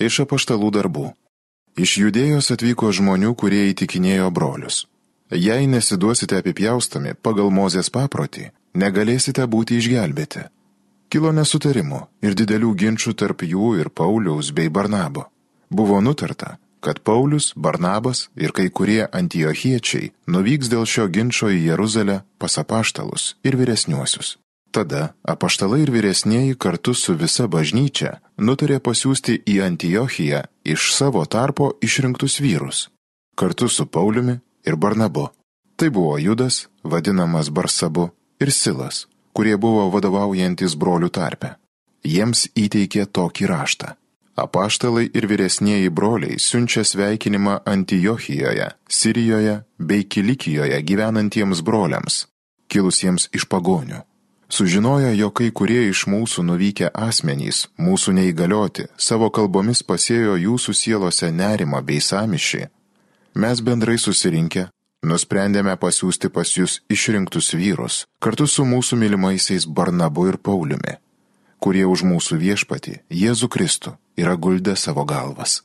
Iš apaštalų darbų. Iš judėjos atvyko žmonių, kurie įtikinėjo brolius. Jei nesiduosite apipjaustomi pagal mozės paprotį, negalėsite būti išgelbėti. Kilo nesutarimų ir didelių ginčių tarp jų ir Pauliaus bei Barnabo. Buvo nutarta, kad Paulius, Barnabas ir kai kurie antiochiečiai nuvyks dėl šio ginčio į Jeruzalę pas apaštalus ir vyresniuosius. Tada apaštalai ir vyresnieji kartu su visa bažnyčia nutarė pasiūsti į Antiochiją iš savo tarpo išrinktus vyrus, kartu su Pauliumi ir Barnabu. Tai buvo Judas, vadinamas Barsabu, ir Silas, kurie buvo vadovaujantis brolių tarpe. Jiems įteikė tokį raštą. Apaštalai ir vyresnieji broliai siunčia sveikinimą Antijochijoje, Sirijoje bei Kilikijoje gyvenantiems broliams, kilusiems iš pagonių. Sužinoja, jog kai kurie iš mūsų nuvykę asmenys, mūsų neįgalioti, savo kalbomis pasėjo jūsų sielose nerimą bei samišį. Mes bendrai susirinkę, nusprendėme pasiūsti pas jūs išrinktus vyrus, kartu su mūsų mylimaisiais Barnabu ir Pauliumi, kurie už mūsų viešpatį, Jėzų Kristų, yra guldę savo galvas.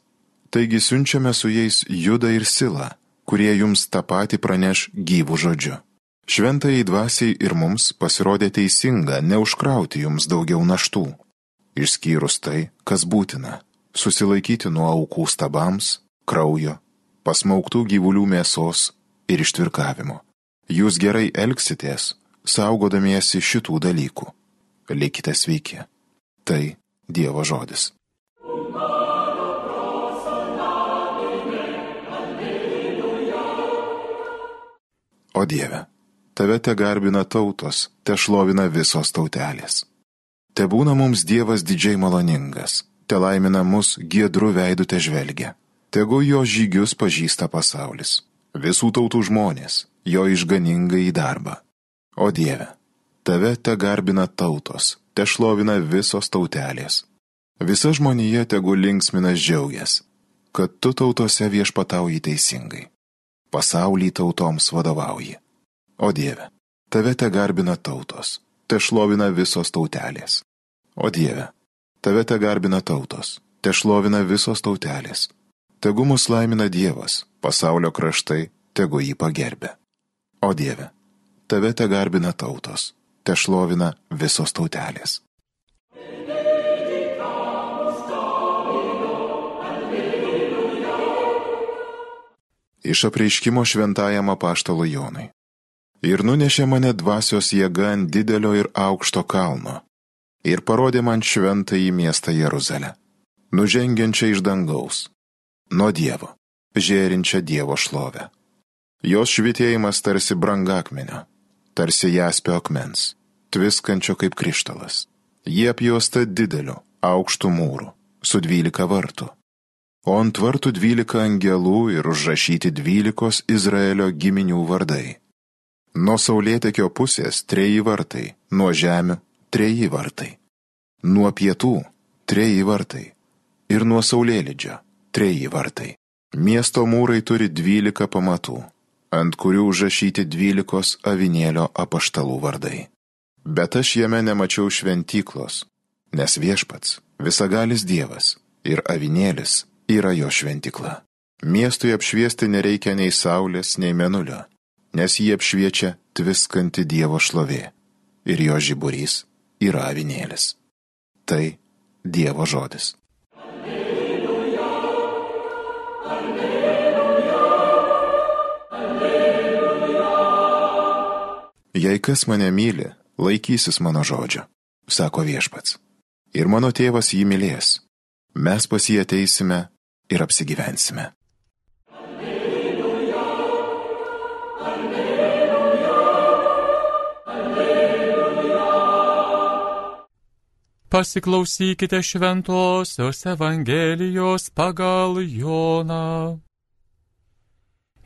Taigi siunčiame su jais Judą ir Silą, kurie jums tą patį praneš gyvų žodžiu. Šventai dvasiai ir mums pasirodė teisinga neužkrauti jums daugiau naštų, išskyrus tai, kas būtina - susilaikyti nuo aukų stabams, kraujo, pasmauktų gyvulių mėsos ir ištvirkavimo. Jūs gerai elgsitės, saugodamiesi šitų dalykų. Likite sveiki. Tai Dievo žodis. O Dieve tave te garbina tautos, te šlovina visos tautelės. Te būna mums Dievas didžiai maloningas, te laimina mus giedrų veidų te žvelgia. Tegu jo žygius pažįsta pasaulis, visų tautų žmonės, jo išganingai į darbą. O Dieve, tave te garbina tautos, te šlovina visos tautelės. Visa žmonija tegu linksminas džiaugias, kad tu tautose viešpatauji teisingai. Pasaulį tautoms vadovauji. O Dieve, tave te garbina tautos, te šlovina visos tautelės. O Dieve, tave te garbina tautos, te šlovina visos tautelės. Tegu mus laimina Dievas, pasaulio kraštai, tegu jį pagerbė. O Dieve, tave te garbina tautos, te šlovina visos tautelės. Iš apreiškimo šventajam apaštalo Jonui ir nunešė mane dvasios jėga ant didelio ir aukšto kalno ir parodė man šventą į miestą Jeruzalę, nužengiančią iš dangaus, nuo Dievo, žėrinčią Dievo šlovę. Jos švitėjimas tarsi brangakmenio, tarsi jaspio akmens, tviskančio kaip krištalas. Jie apjuosta dideliu, aukštų mūrų, su dvylika vartų. O ant vartų dvylika angelų ir užrašyti dvylikos Izraelio giminių vardai. Nuo saulėtekio pusės treji vartai, nuo žemių treji vartai, nuo pietų treji vartai ir nuo saulėlydžio treji vartai. Miesto mūrai turi dvylika pamatų, ant kurių užrašyti dvylikos avinėlio apaštalų vardai. Bet aš jame nemačiau šventyklos, nes viešpats, visagalis Dievas ir avinėlis yra jo šventykla. Miestui apšviesti nereikia nei saulės, nei menulio nes jį apšviečia tviskanti Dievo šlovė ir jo žiburys yra avinėlis. Tai Dievo žodis. Alleluja, alleluja, alleluja. Jei kas mane myli, laikysis mano žodžio, sako viešpats. Ir mano tėvas jį mylės. Mes pas jį ateisime ir apsigyvensime. Pasiklausykite šventosios Evangelijos pagal Joną.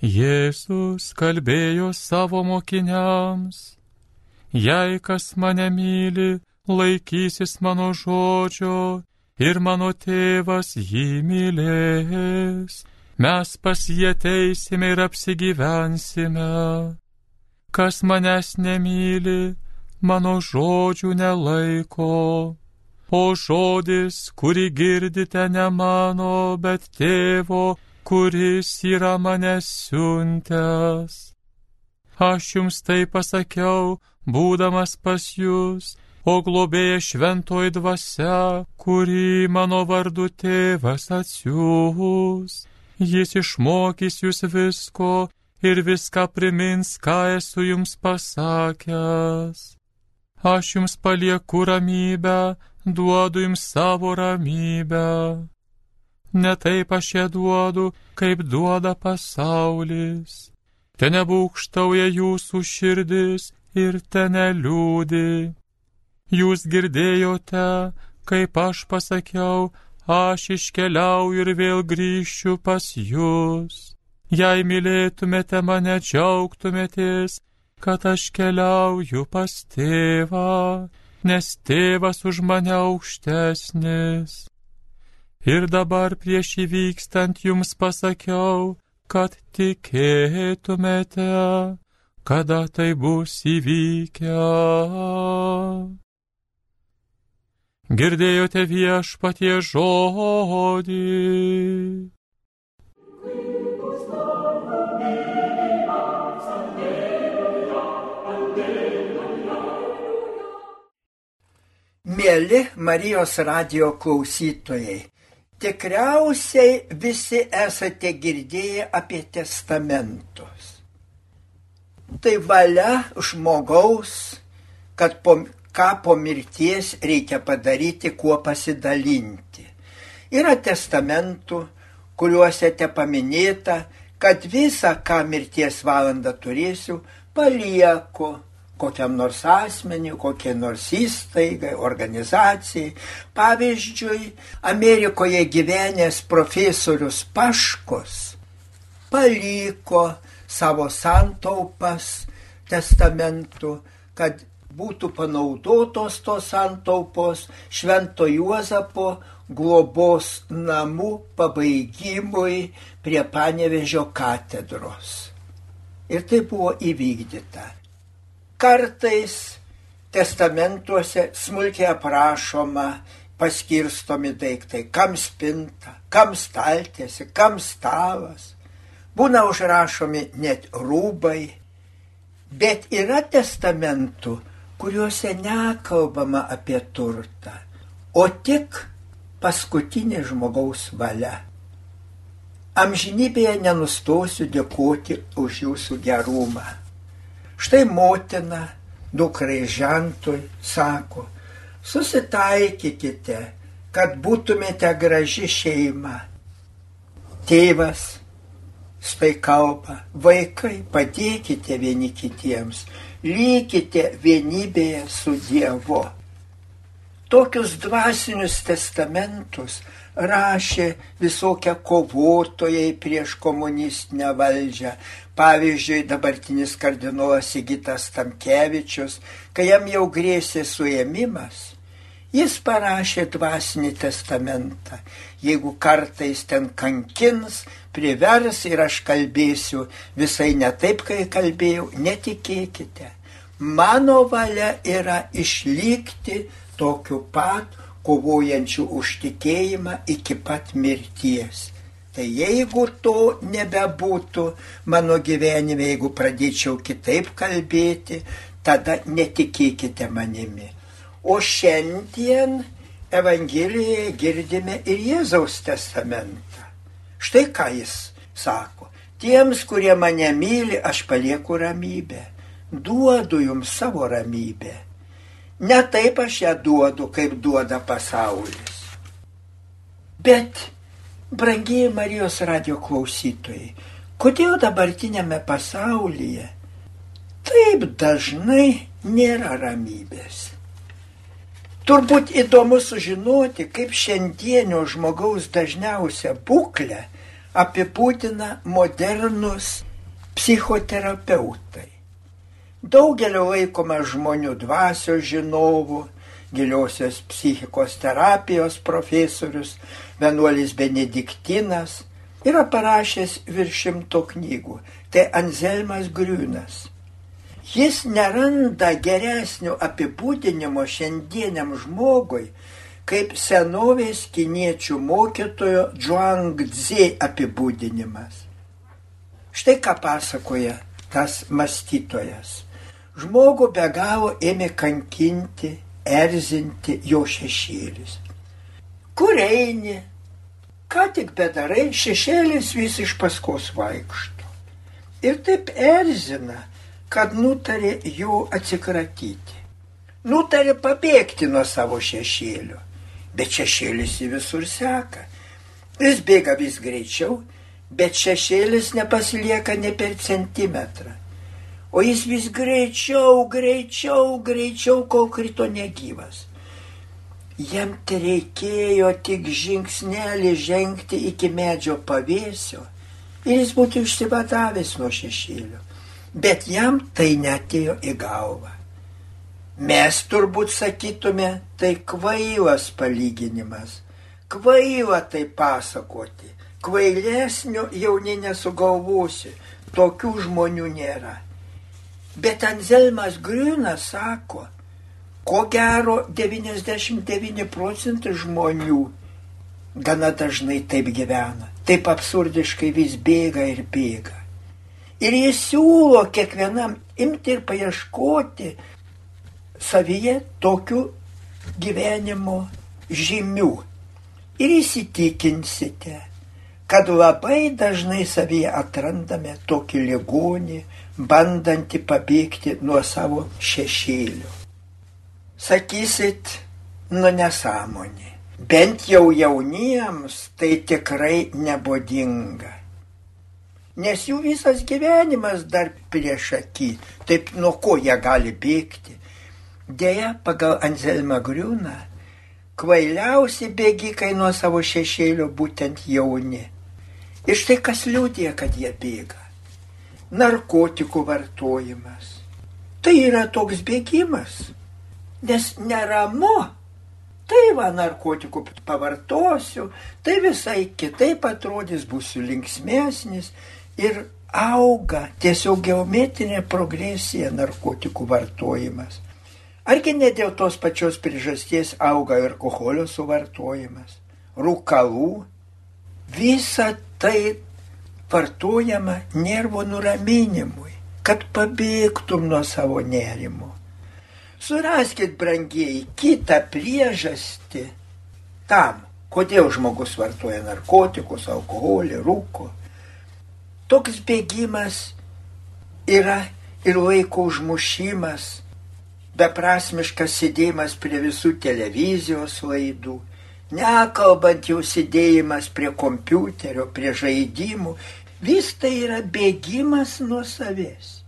Jėzus kalbėjo savo mokiniams, jei kas mane myli, laikysis mano žodžio ir mano tėvas jį mylės, mes pas jį ateisime ir apsigyvensime. Kas manęs nemyli, mano žodžių nelaiko o žodis, kurį girdite ne mano, bet tėvo, kuris yra mane siuntęs. Aš jums tai pasakiau, būdamas pas jūs, o globėja šventoji dvasia, kurį mano vardu tėvas atsiūs. Jis išmokys jūs visko ir viską primins, ką esu jums pasakęs. Aš jums palieku ramybę, duodu jums savo ramybę. Ne taip aš ją duodu, kaip duoda pasaulis. Te nebūkštauja jūsų širdis ir te neliūdi. Jūs girdėjote, kaip aš pasakiau, aš iškeliauju ir vėl grįšiu pas jūs. Jei mylėtumėte mane, džiaugtumėtės, kad aš keliauju pas tėvą, nes tėvas už mane aukštesnis. Ir dabar prieš įvykstant jums pasakiau, kad tikėtumėte, kada tai bus įvykę. Girdėjote viešpatie žodį. Mėly Marijos radio klausytojai, tikriausiai visi esate girdėję apie testamentus. Tai valia žmogaus, kad po, ką po mirties reikia padaryti, kuo pasidalinti. Yra testamentų, kuriuose te paminėta, kad visą, ką mirties valandą turėsiu, palieku kokiam nors asmeniu, kokiai nors įstaigai, organizacijai. Pavyzdžiui, Amerikoje gyvenęs profesorius Paškos paliko savo santaupas testamentu, kad būtų panaudotos tos santaupos Švento Juozapo globos namų pabaigimui prie Panevežio katedros. Ir tai buvo įvykdyta. Kartais testamentuose smulkiai aprašoma paskirstomi daiktai, kam spinta, kam staltėsi, kam stalas. Būna užrašomi net rūbai, bet yra testamentų, kuriuose nekalbama apie turtą, o tik paskutinė žmogaus valia. Amžinybėje nenustosiu dėkoti už jūsų gerumą. Štai motina dukrai žentui sako, susitaikykite, kad būtumėte graži šeima. Tėvas štai kalba, vaikai padėkite vieni kitiems, lygite vienybėje su Dievu. Tokius dvasinius testamentus rašė visokie kovotojai prieš komunistinę valdžią. Pavyzdžiui, dabartinis kardinolas Sigitas Tamkevičius, kai jam jau grėsė suėmimas, jis parašė dvasinį testamentą. Jeigu kartais ten kankins, privers ir aš kalbėsiu visai ne taip, kai kalbėjau, netikėkite. Mano valia yra išlikti tokiu pat kovojančių už tikėjimą iki pat mirties. Tai jeigu to nebebūtų mano gyvenime, jeigu pradėčiau kitaip kalbėti, tada netikėkite manimi. O šiandien Evangelijoje girdime ir Jėzaus testamentą. Štai ką jis sako. Tiems, kurie mane myli, aš palieku ramybę. Duodu jums savo ramybę Ne taip aš ją duodu, kaip duoda pasaulis. Bet, brangiai Marijos radio klausytojai, kodėl dabartinėme pasaulyje taip dažnai nėra ramybės? Turbūt įdomu sužinoti, kaip šiandienio žmogaus dažniausia būklė apibūdina modernus psichoterapeutai. Daugelio laikoma žmonių dvasios žinovų, giliosios psichikos terapijos profesorius, vienuolis Benediktinas yra parašęs virš šimto knygų. Tai Anzelmas Griūnas. Jis neranda geresnio apibūdinimo šiandieniam žmogui, kaip senovės kiniečių mokytojo Zhuang Zi apibūdinimas. Štai ką pasakoja tas mąstytojas. Žmogų be galo ėmė kankinti, erzinti jo šešėlis. Kur eini? Ką tik bedarai, šešėlis vis iš paskos vaikšto. Ir taip erzina, kad nutarė jų atsikratyti. Nutarė pabėgti nuo savo šešėlio, bet šešėlis į visur seka. Jis bėga vis greičiau, bet šešėlis nepasilieka ne per centimetrą. O jis vis greičiau, greičiau, greičiau, kol krito negyvas. Jam reikėjo tik žingsnelį žengti iki medžio pavėsio ir jis būtų išsivadavęs nuo šešėlio. Bet jam tai netėjo į galvą. Mes turbūt sakytume, tai kvailas palyginimas. Kvaila tai pasakoti. Kvailesnio jauni nesugalvosi. Tokių žmonių nėra. Bet Anzelmas Griūnas sako, ko gero 99 procentai žmonių gana dažnai taip gyvena, taip absurdiškai vis bėga ir bėga. Ir jis siūlo kiekvienam imti ir paieškoti savyje tokių gyvenimo žymių. Ir įsitikinsite, kad labai dažnai savyje atrandame tokį ligonį, bandantį pabėgti nuo savo šešėlių. Sakysit, nu nesąmonė. Bent jau jauniems tai tikrai nebodinga. Nes jų visas gyvenimas dar prieš akį, taip nuo ko jie gali bėgti. Deja, pagal Anzelmą Griūną, kvailiausi bėgikai nuo savo šešėlio būtent jauni. Ir štai kas liūdė, kad jie bėga narkotikų vartojimas. Tai yra toks bėgimas, nes neramu. Tai va narkotikų pavartosiu, tai visai kitaip atrodys, būsiu linksmėsnis ir auga tiesiog geometrinė progresija narkotikų vartojimas. Argi ne dėl tos pačios priežasties auga ir alkoholio suvartojimas, rūkalų, visa tai vartojama nervo nuraminimui, kad pabėgtum nuo savo nerimo. Suraskit, brangiai, kitą priežastį tam, kodėl žmogus vartoja narkotikus, alkoholį, rūko. Toks bėgimas yra ir laiko užmušimas, beprasmiškas sėdėjimas prie visų televizijos laidų, nekalbant jau sėdėjimas prie kompiuterio, prie žaidimų, vis tai yra bėgimas nuo savęs.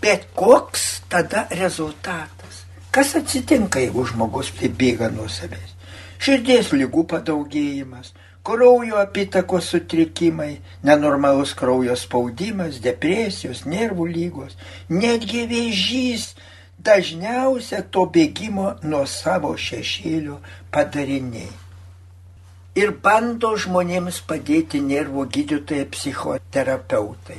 Bet koks tada rezultatas? Kas atsitinka, jeigu žmogus taip bėga nuo savęs? Širdies lygų padaugėjimas, kraujo apytakos sutrikimai, nenormalus kraujo spaudimas, depresijos, nervų lygos, netgi vėžys dažniausia to bėgimo nuo savo šešėlio padariniai ir bando žmonėms padėti nervų gydytojai psichoterapeutai.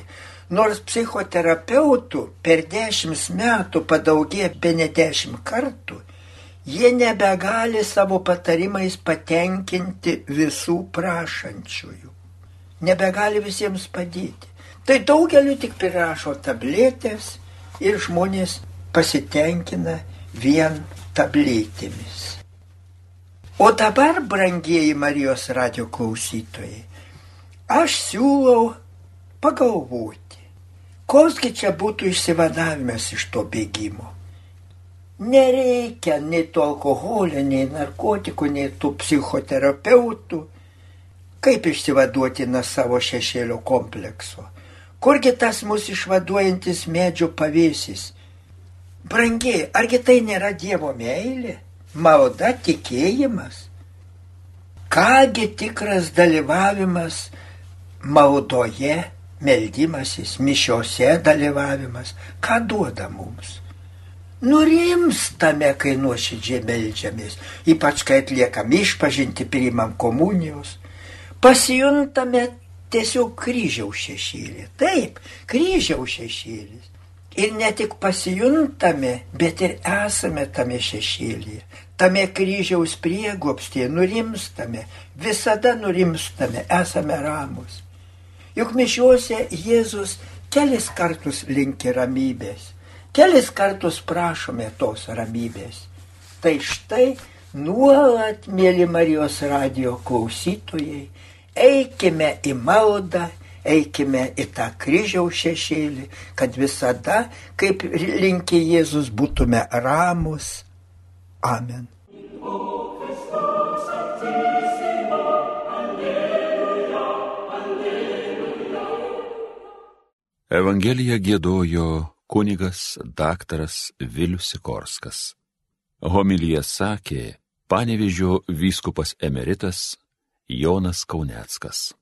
Nors psichoterapeutų per dešimt metų padaugė be ne dešimt kartų, jie nebegali savo patarimais patenkinti visų prašančiųjų. Nebegali visiems padėti. Tai daugeliu tik prirašo tabletės ir žmonės pasitenkina vien tabletėmis. O dabar, brangieji Marijos radio klausytojai, aš siūlau pagalvoti, koksgi čia būtų išsivadavimas iš to bėgimo. Nereikia nei to alkoholio, nei narkotikų, nei tų psichoterapeutų. Kaip išsivaduoti nuo savo šešėlio komplekso? Kurgi tas mūsų išvaduojantis medžio pavėsis? Brangiai, argi tai nėra Dievo meilė? Malda tikėjimas. Kągi tikras dalyvavimas maldoje, meldymasis, mišiose dalyvavimas, ką duoda mums? Nurimstame, kai nuoširdžiai melžiamės, ypač kai atliekam išpažinti, priimam komunijos, pasijuntame tiesiog kryžiaus šešėlį. Taip, kryžiaus šešėlis. Ir ne tik pasijuntame, bet ir esame tame šešėlyje. Tame kryžiaus priegopstėje nurimstame, visada nurimstame, esame ramus. Juk mišiuose Jėzus kelis kartus linki ramybės, kelis kartus prašome tos ramybės. Tai štai nuolat, mėly Marijos radio klausytojai, eikime į maldą, eikime į tą kryžiaus šešėlį, kad visada, kaip linki Jėzus, būtume ramus. Amen. Evangeliją gėdojo kunigas daktaras Vilius Sikorskas. Homilyje sakė panevižio vyskupas emeritas Jonas Kauneckas.